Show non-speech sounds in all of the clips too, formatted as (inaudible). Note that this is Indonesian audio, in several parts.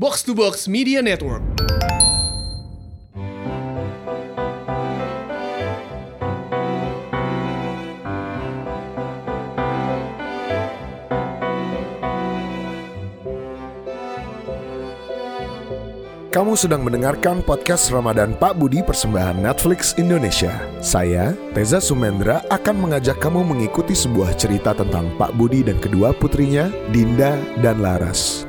Box to Box Media Network. Kamu sedang mendengarkan podcast Ramadan Pak Budi persembahan Netflix Indonesia. Saya, Teza Sumendra, akan mengajak kamu mengikuti sebuah cerita tentang Pak Budi dan kedua putrinya, Dinda dan Laras.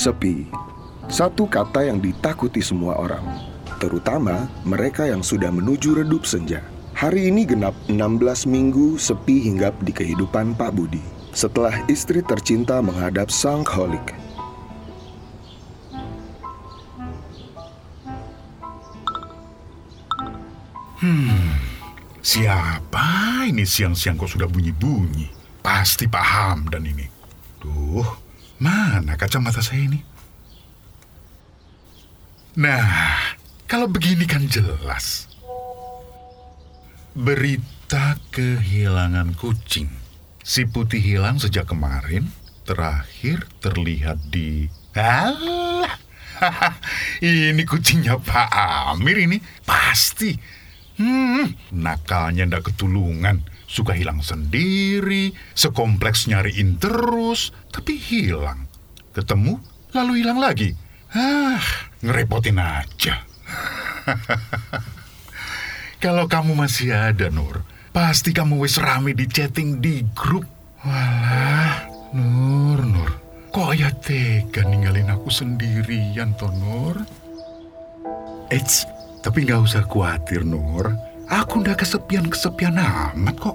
Sepi, satu kata yang ditakuti semua orang, terutama mereka yang sudah menuju redup senja. Hari ini genap 16 minggu sepi hinggap di kehidupan Pak Budi. Setelah istri tercinta menghadap sang holik. Siapa ini siang-siang kok sudah bunyi-bunyi? Pasti Pak Hamdan ini. Duh, mana kacamata saya ini? Nah, kalau begini kan jelas. Berita kehilangan kucing. Si putih hilang sejak kemarin, terakhir terlihat di... Alah, (laughs) ini kucingnya Pak Amir ini, pasti. Hmm, nakalnya ndak ketulungan. Suka hilang sendiri, sekompleks nyariin terus, tapi hilang. Ketemu, lalu hilang lagi. Ah, ngerepotin aja. (laughs) Kalau kamu masih ada, Nur, pasti kamu wis rame di chatting di grup. Walah, Nur, Nur. Kok ya tega ninggalin aku sendirian, toh, Nur? Eits, tapi nggak usah khawatir, Nur. Aku ndak kesepian-kesepian amat kok.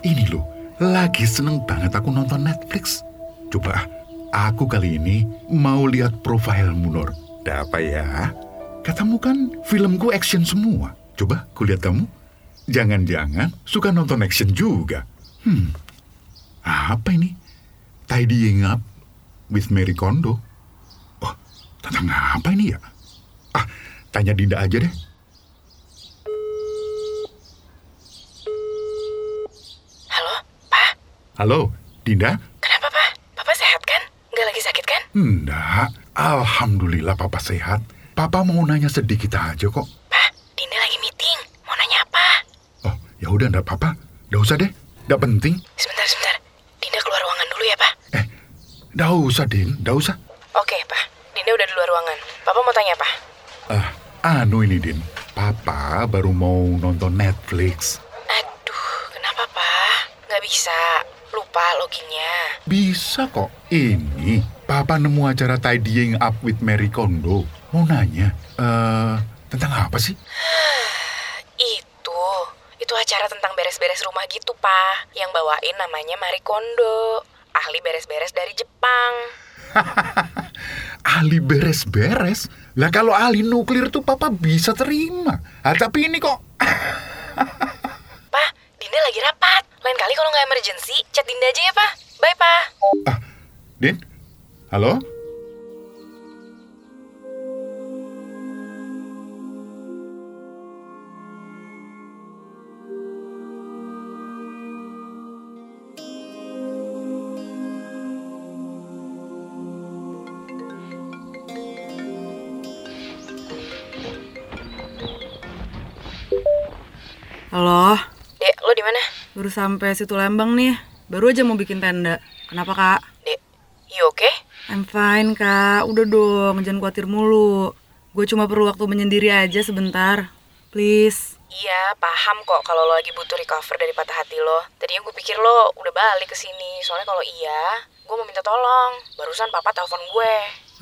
Ini loh, lagi seneng banget aku nonton Netflix. Coba, aku kali ini mau lihat profilmu, Nur. Ada apa ya? Katamu kan filmku action semua. Coba, kulihat kamu. Jangan-jangan suka nonton action juga. Hmm, apa ini? Tidying Up with Mary Kondo. Oh, tentang apa ini ya? Ah, tanya Dinda aja deh. Halo, Pak. Halo, Dinda? Kenapa, Pak? Papa sehat kan? Nggak lagi sakit kan? Enggak, Alhamdulillah Papa sehat. Papa mau nanya sedikit aja kok. Pak, Dinda lagi meeting. Mau nanya apa? Oh, ya udah enggak apa-apa. Nggak usah deh, nggak penting. Sebentar, sebentar. Dinda keluar ruangan dulu ya, Pak. Eh, nggak usah, Din, nggak usah. Oke, Pak. Dinda udah di luar ruangan. Papa mau tanya apa? Ah, anu ini, Din. Papa baru mau nonton Netflix. Aduh, kenapa, Pak? Nggak bisa. Lupa loginnya. Bisa kok. Ini, Papa nemu acara Tidying Up with Mary Kondo. Mau nanya, eh, tentang apa sih? (sighs) Itu, itu acara tentang beres-beres rumah gitu, Pak. Yang bawain namanya Marie Kondo. Ahli beres-beres dari Jepang. (laughs) ahli beres-beres. Lah kalau ahli nuklir tuh papa bisa terima. Ah, tapi ini kok (laughs) Pak, Dinda lagi rapat. Lain kali kalau nggak emergency, chat Dinda aja ya, Pak. Bye, Pak. Ah, Din? Halo? Halo, baru sampai situ Lembang nih. Baru aja mau bikin tenda. Kenapa kak? Dek, you okay? I'm fine kak. Udah dong, jangan khawatir mulu. Gue cuma perlu waktu menyendiri aja sebentar. Please. Iya, paham kok kalau lo lagi butuh recover dari patah hati lo. Tadinya gue pikir lo udah balik ke sini. Soalnya kalau iya, gue mau minta tolong. Barusan papa telepon gue.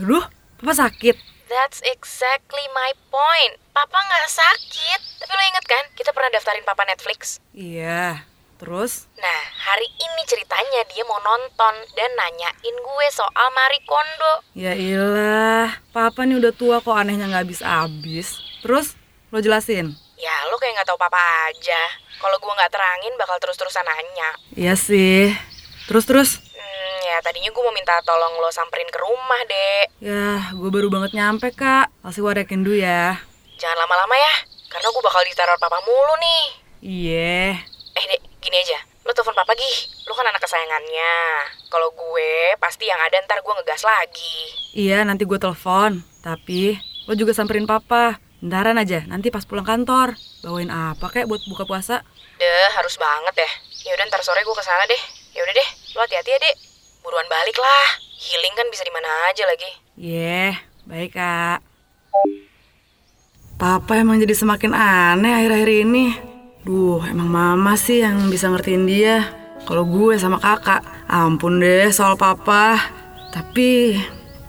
Aduh, papa sakit. That's exactly my point. Papa nggak sakit. Tapi lo inget kan, kita pernah daftarin papa Netflix. Iya. Terus? Nah, hari ini ceritanya dia mau nonton dan nanyain gue soal Marie Kondo. Ya ilah, papa nih udah tua kok anehnya nggak habis-habis. Terus, lo jelasin? Ya, lo kayak nggak tahu papa aja. Kalau gue nggak terangin, bakal terus-terusan nanya. Iya sih. Terus-terus? Hmm, ya tadinya gue mau minta tolong lo samperin ke rumah, dek. Ya, gue baru banget nyampe, Kak. I can do ya. Jangan lama-lama ya, karena gue bakal diteror papa mulu nih. Iya. Eh, dek, gini aja. Lo telepon papa gih. Lo kan anak kesayangannya. Kalau gue, pasti yang ada ntar gue ngegas lagi. Iya, nanti gue telepon. Tapi, lo juga samperin papa. Bentaran aja, nanti pas pulang kantor. Bawain apa kek buat buka puasa? Deh, harus banget ya. Ya udah ntar sore gue ke sana deh. Ya udah deh, lo hati-hati ya, dek. Buruan balik lah. Healing kan bisa di mana aja lagi. Iya, baik, Kak. Papa emang jadi semakin aneh akhir-akhir ini. Duh, emang mama sih yang bisa ngertiin dia. Kalau gue sama kakak, ampun deh soal papa. Tapi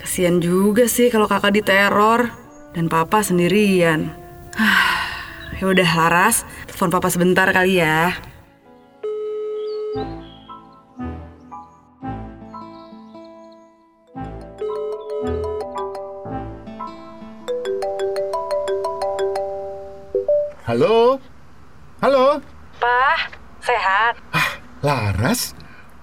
kesian juga sih kalau kakak diteror dan papa sendirian. (sighs) ya udah Laras, telepon papa sebentar kali ya. Halo? Halo? Pak, sehat? Ah, Laras?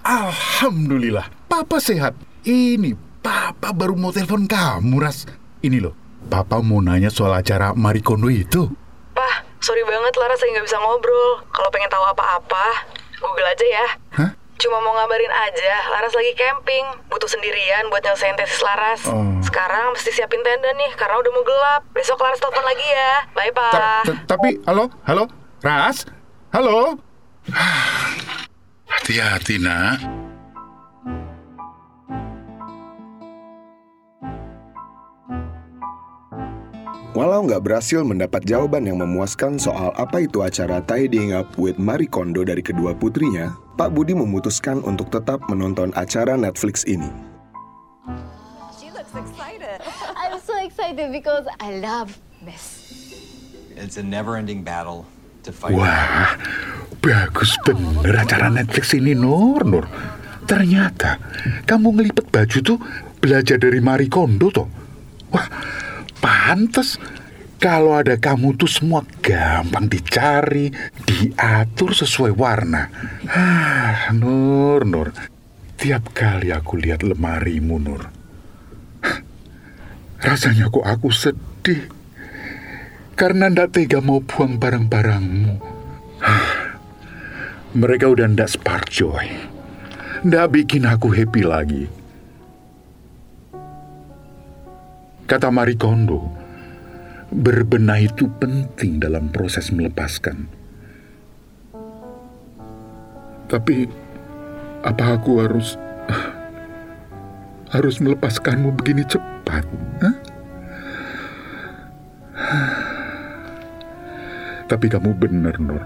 Alhamdulillah, Papa sehat. Ini Papa baru mau telepon kamu, Ras. Ini loh, Papa mau nanya soal acara Marie Kondo itu. Pak, sorry banget Laras saya nggak bisa ngobrol. Kalau pengen tahu apa-apa, Google aja ya. Hah? Cuma mau ngabarin aja, Laras lagi camping. Butuh sendirian buat nyelesain tesis Laras. Oh. Sekarang mesti siapin tenda nih, karena udah mau gelap. Besok Laras telepon lagi ya. Bye, Ta- Pak. ta- tapi, halo? Halo? Ras? Halo? Hati-hati, nak. Walau nggak berhasil mendapat jawaban yang memuaskan soal apa itu acara Tidying Up with Marie Kondo dari kedua putrinya, Pak Budi memutuskan untuk tetap menonton acara Netflix ini. She looks excited. I'm so excited because I love Miss. It's a never-ending battle. Wah, bagus bener acara Netflix ini, Nur, Nur. Ternyata kamu ngelipet baju tuh belajar dari Marie Kondo toh. Wah, pantes. Kalau ada kamu tuh semua gampang dicari, diatur sesuai warna. Ah, Nur, Nur. Tiap kali aku lihat lemarimu, Nur. Rasanya kok aku sedih. Karena ndak tega mau buang barang-barangmu. (sighs) Mereka udah ndak spark joy. Ndak bikin aku happy lagi. Kata Marie Kondo, berbenah itu penting dalam proses melepaskan. Tapi, apa aku harus (sighs) harus melepaskanmu begini cepat? Hah? Tapi kamu benar, Nur.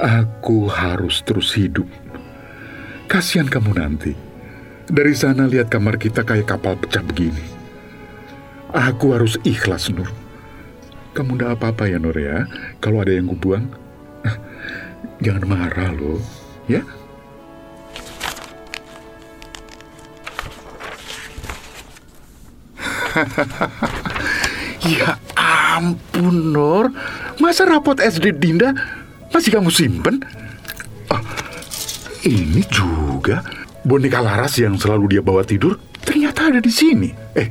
Aku harus terus hidup. Kasihan kamu nanti. Dari sana lihat kamar kita kayak kapal pecah begini. Aku harus ikhlas, Nur. Kamu ndak apa-apa ya, Nur ya. Kalau ada yang kubuang, (laughs) jangan marah loh, ya. (laughs) ya ampun, Nur. Masa rapot SD Dinda masih kamu simpen? Ah, ini juga boneka Laras yang selalu dia bawa tidur ternyata ada di sini. Eh,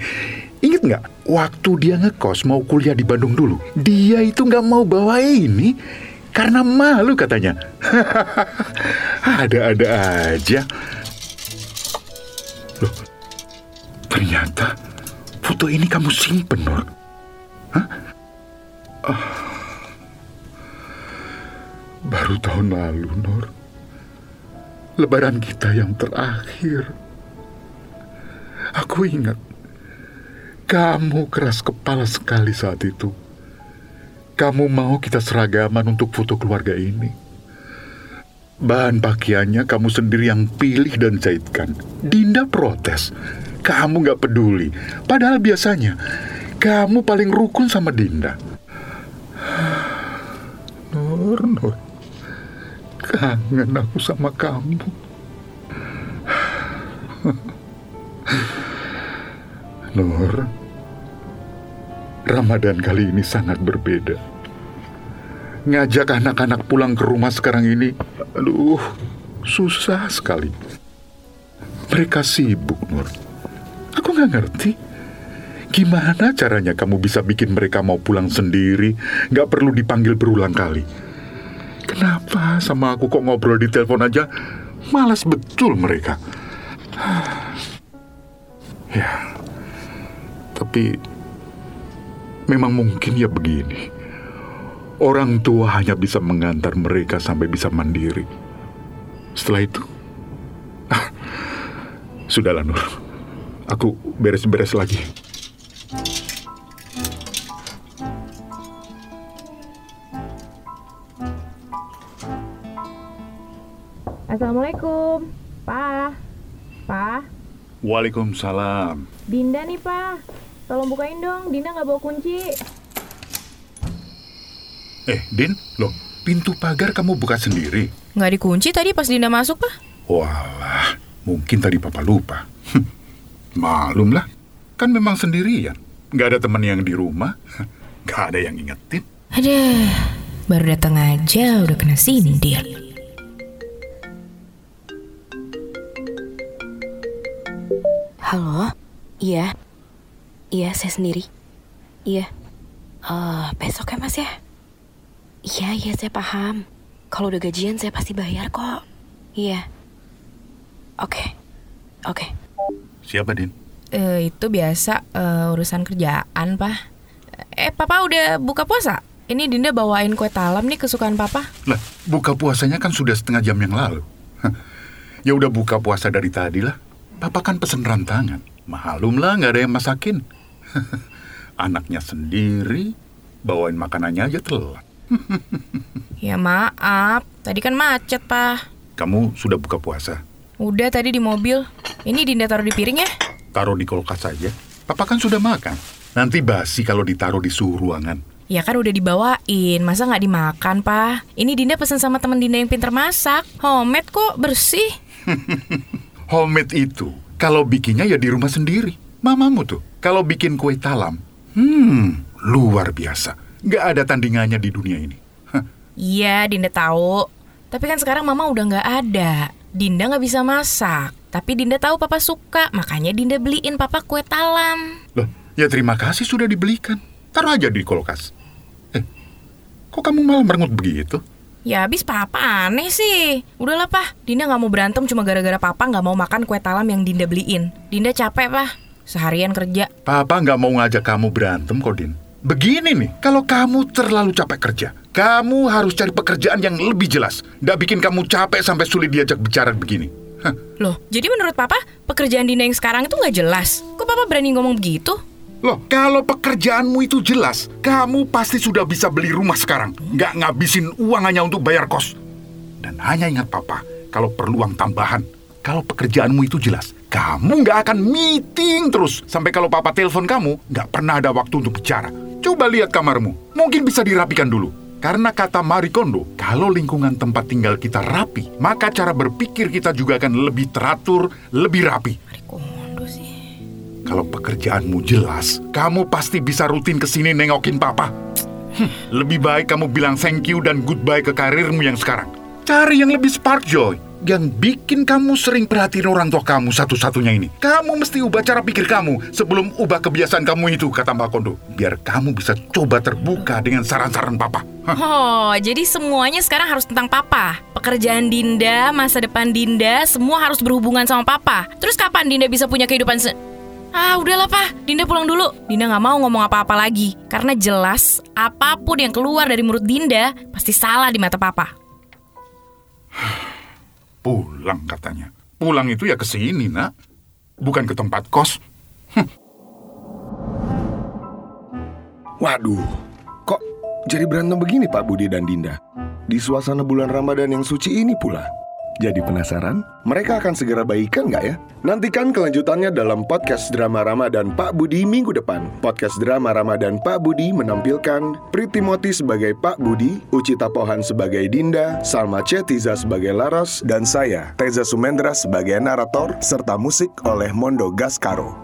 inget nggak waktu dia ngekos mau kuliah di Bandung dulu? Dia itu nggak mau bawa ini karena malu katanya. (laughs) Ada-ada aja. Loh, ternyata foto ini kamu simpen, Nur. Hah? Ah. Baru tahun lalu, Nur. Lebaran kita yang terakhir. Aku ingat, kamu keras kepala sekali saat itu. Kamu mau kita seragaman untuk foto keluarga ini. Bahan pakaiannya kamu sendiri yang pilih dan jahitkan. Dinda protes. Kamu gak peduli. Padahal biasanya kamu paling rukun sama Dinda. (sighs) Nur, Nur. Kangen aku sama kamu. Nur, Ramadan kali ini sangat berbeda. Ngajak anak-anak pulang ke rumah sekarang ini, aduh, susah sekali. Mereka sibuk, Nur. Aku nggak ngerti. Gimana caranya kamu bisa bikin mereka mau pulang sendiri, nggak perlu dipanggil berulang kali? Kenapa sama aku kok ngobrol di telepon aja? Malas betul mereka. (sighs) Ya, tapi memang mungkin ya begini. Orang tua hanya bisa mengantar mereka sampai bisa mandiri. Setelah itu, ah, (laughs) sudahlah Nur. Aku beres-beres lagi. Assalamualaikum, Pa. Pa, Waalaikumsalam. Dinda nih, Pa. Tolong bukain dong, Dinda nggak bawa kunci. Eh, Din, loh, pintu pagar kamu buka sendiri? Nggak dikunci tadi pas Dinda masuk, Pak. Walah, mungkin tadi papa lupa. Hm, Malum lah, kan memang sendirian. Nggak ada teman yang di rumah, nggak ada yang ingetin. Aduh, baru datang aja udah kena sindir. Halo? Iya. Iya, saya sendiri. Iya. Eh, besok ya, Mas ya? Iya, iya, saya paham. Kalau udah gajian, saya pasti bayar kok. Iya. Oke. Oke. Siapa, Din? Eh, itu biasa eh, urusan kerjaan, Pak. Eh, Papa udah buka puasa? Ini Dinda bawain kue talam nih kesukaan Papa. Lah, buka puasanya kan sudah setengah jam yang lalu. Ya udah buka puasa dari tadi lah. Papa kan pesen rantangan. Malum lah, nggak ada yang masakin. (laughs) Anaknya sendiri, bawain makanannya aja telat. Ya maaf, tadi kan macet, Pak. Kamu sudah buka puasa? Udah tadi di mobil. Ini Dinda taruh di piring ya? Taruh di kulkas saja. Papa kan sudah makan. Nanti basi kalau ditaruh di suhu ruangan. Ya kan udah dibawain, masa nggak dimakan, Pak? Ini Dinda pesen sama teman Dinda yang pinter masak. Homemade kok, bersih. (laughs) Homemade itu, kalau bikinnya ya di rumah sendiri. Mamamu tuh, kalau bikin kue talam, hmm, luar biasa. Nggak ada tandingannya di dunia ini. Hah, Iya, Dinda tahu. Tapi kan sekarang Mama udah nggak ada. Dinda nggak bisa masak. Tapi Dinda tahu Papa suka, makanya Dinda beliin Papa kue talam. Loh, ya terima kasih sudah dibelikan. Taruh aja di kulkas. Eh, kok kamu malah merengut begitu? Ya habis Papa aneh sih. Udahlah, Pak. Dinda nggak mau berantem cuma gara-gara Papa nggak mau makan kue talam yang Dinda beliin. Dinda capek, Pak. Seharian kerja. Papa nggak mau ngajak kamu berantem, Kodin. Begini nih, kalau kamu terlalu capek kerja, kamu harus cari pekerjaan yang lebih jelas. Nggak bikin kamu capek sampai sulit diajak bicara begini. Hah, Loh, jadi menurut Papa, pekerjaan Dinda yang sekarang itu nggak jelas? Kok Papa berani ngomong begitu? Loh, kalau pekerjaanmu itu jelas, kamu pasti sudah bisa beli rumah sekarang. Nggak ngabisin uang hanya untuk bayar kos. Dan hanya ingat papa, kalau perlu uang tambahan, kalau pekerjaanmu itu jelas, kamu nggak akan meeting terus. Sampai kalau papa telepon kamu, nggak pernah ada waktu untuk bicara. Coba lihat kamarmu, mungkin bisa dirapikan dulu. Karena kata Marie Kondo, kalau lingkungan tempat tinggal kita rapi, maka cara berpikir kita juga akan lebih teratur, lebih rapi. Kondo sih. Kalau pekerjaanmu jelas, kamu pasti bisa rutin ke sini nengokin papa. Lebih baik kamu bilang thank you dan goodbye ke karirmu yang sekarang. Cari yang lebih spark joy. Yang bikin kamu sering perhatiin orang tua kamu satu-satunya ini. Kamu mesti ubah cara pikir kamu sebelum ubah kebiasaan kamu itu, kata Mbak Kondo. Biar kamu bisa coba terbuka dengan saran-saran papa. Hah, Oh, jadi semuanya sekarang harus tentang Papa. Pekerjaan Dinda, masa depan Dinda, semua harus berhubungan sama Papa. Terus kapan Dinda bisa punya kehidupan se... Ah, udahlah, Pak. Dinda pulang dulu. Dinda nggak mau ngomong apa-apa lagi. Karena jelas, apa pun yang keluar dari mulut Dinda, pasti salah di mata Papa. (sighs) pulang katanya. Pulang itu ya ke sini, nak. Bukan ke tempat kos. Waduh, kok jadi berantem begini Pak Budi dan Dinda? Di suasana bulan Ramadan yang suci ini pula. Jadi penasaran? Mereka akan segera baikan nggak ya? Nantikan kelanjutannya dalam podcast drama Ramadan Pak Budi minggu depan. Podcast drama Ramadan Pak Budi menampilkan Priti Moti sebagai Pak Budi, Uci Tapohan sebagai Dinda, Salma Cetiza sebagai Laras, dan saya, Teza Sumendra sebagai narator, serta musik oleh Mondo Gascaro.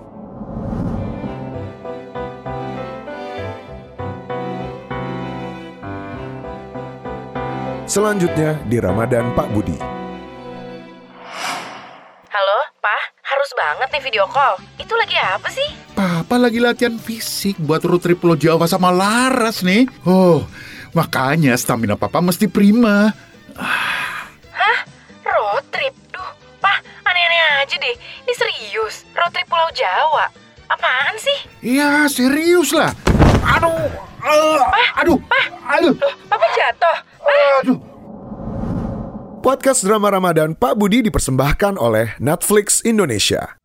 Selanjutnya di Ramadan Pak Budi. Banget nih video call. Itu lagi apa sih? Papa lagi latihan fisik buat road trip Pulau Jawa sama Laras nih. Oh, makanya stamina papa mesti prima. Hah? Road trip? Duh, Pak. Aneh-aneh aja deh. Ini serius. Road trip Pulau Jawa. Apaan sih? Iya, serius lah. Aduh, eh, aduh, aduh, Papa jatuh. aduh. Podcast drama Ramadan Pak Budi dipersembahkan oleh Netflix Indonesia.